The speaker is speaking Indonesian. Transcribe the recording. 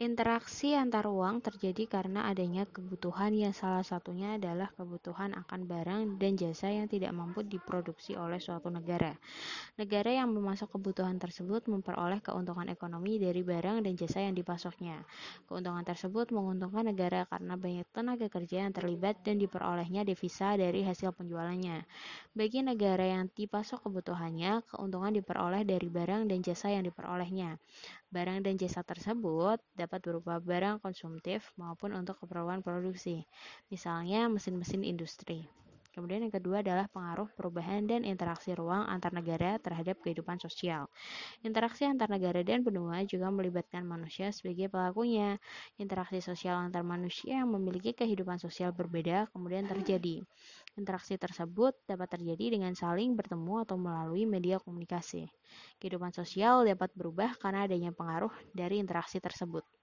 Interaksi antar ruang terjadi karena adanya kebutuhan yang salah satunya adalah kebutuhan akan barang dan jasa yang tidak mampu diproduksi oleh suatu negara. Negara yang memasok kebutuhan tersebut memperoleh keuntungan ekonomi dari barang dan jasa yang dipasoknya. Keuntungan tersebut menguntungkan negara karena banyak tenaga kerja yang terlibat dan diperolehnya devisa dari hasil penjualannya. Bagi negara yang dipasok kebutuhannya, keuntungan diperoleh dari barang dan jasa yang diperolehnya. Barang dan jasa tersebut dapat berupa barang konsumtif maupun untuk keperluan produksi, misalnya mesin-mesin industri. Kemudian yang kedua adalah pengaruh perubahan dan interaksi ruang antar negara terhadap kehidupan sosial. Interaksi antar negara dan benua juga melibatkan manusia sebagai pelakunya. Interaksi sosial antar manusia yang memiliki kehidupan sosial berbeda kemudian terjadi. Interaksi tersebut dapat terjadi dengan saling bertemu atau melalui media komunikasi. Kehidupan sosial dapat berubah karena adanya pengaruh dari interaksi tersebut.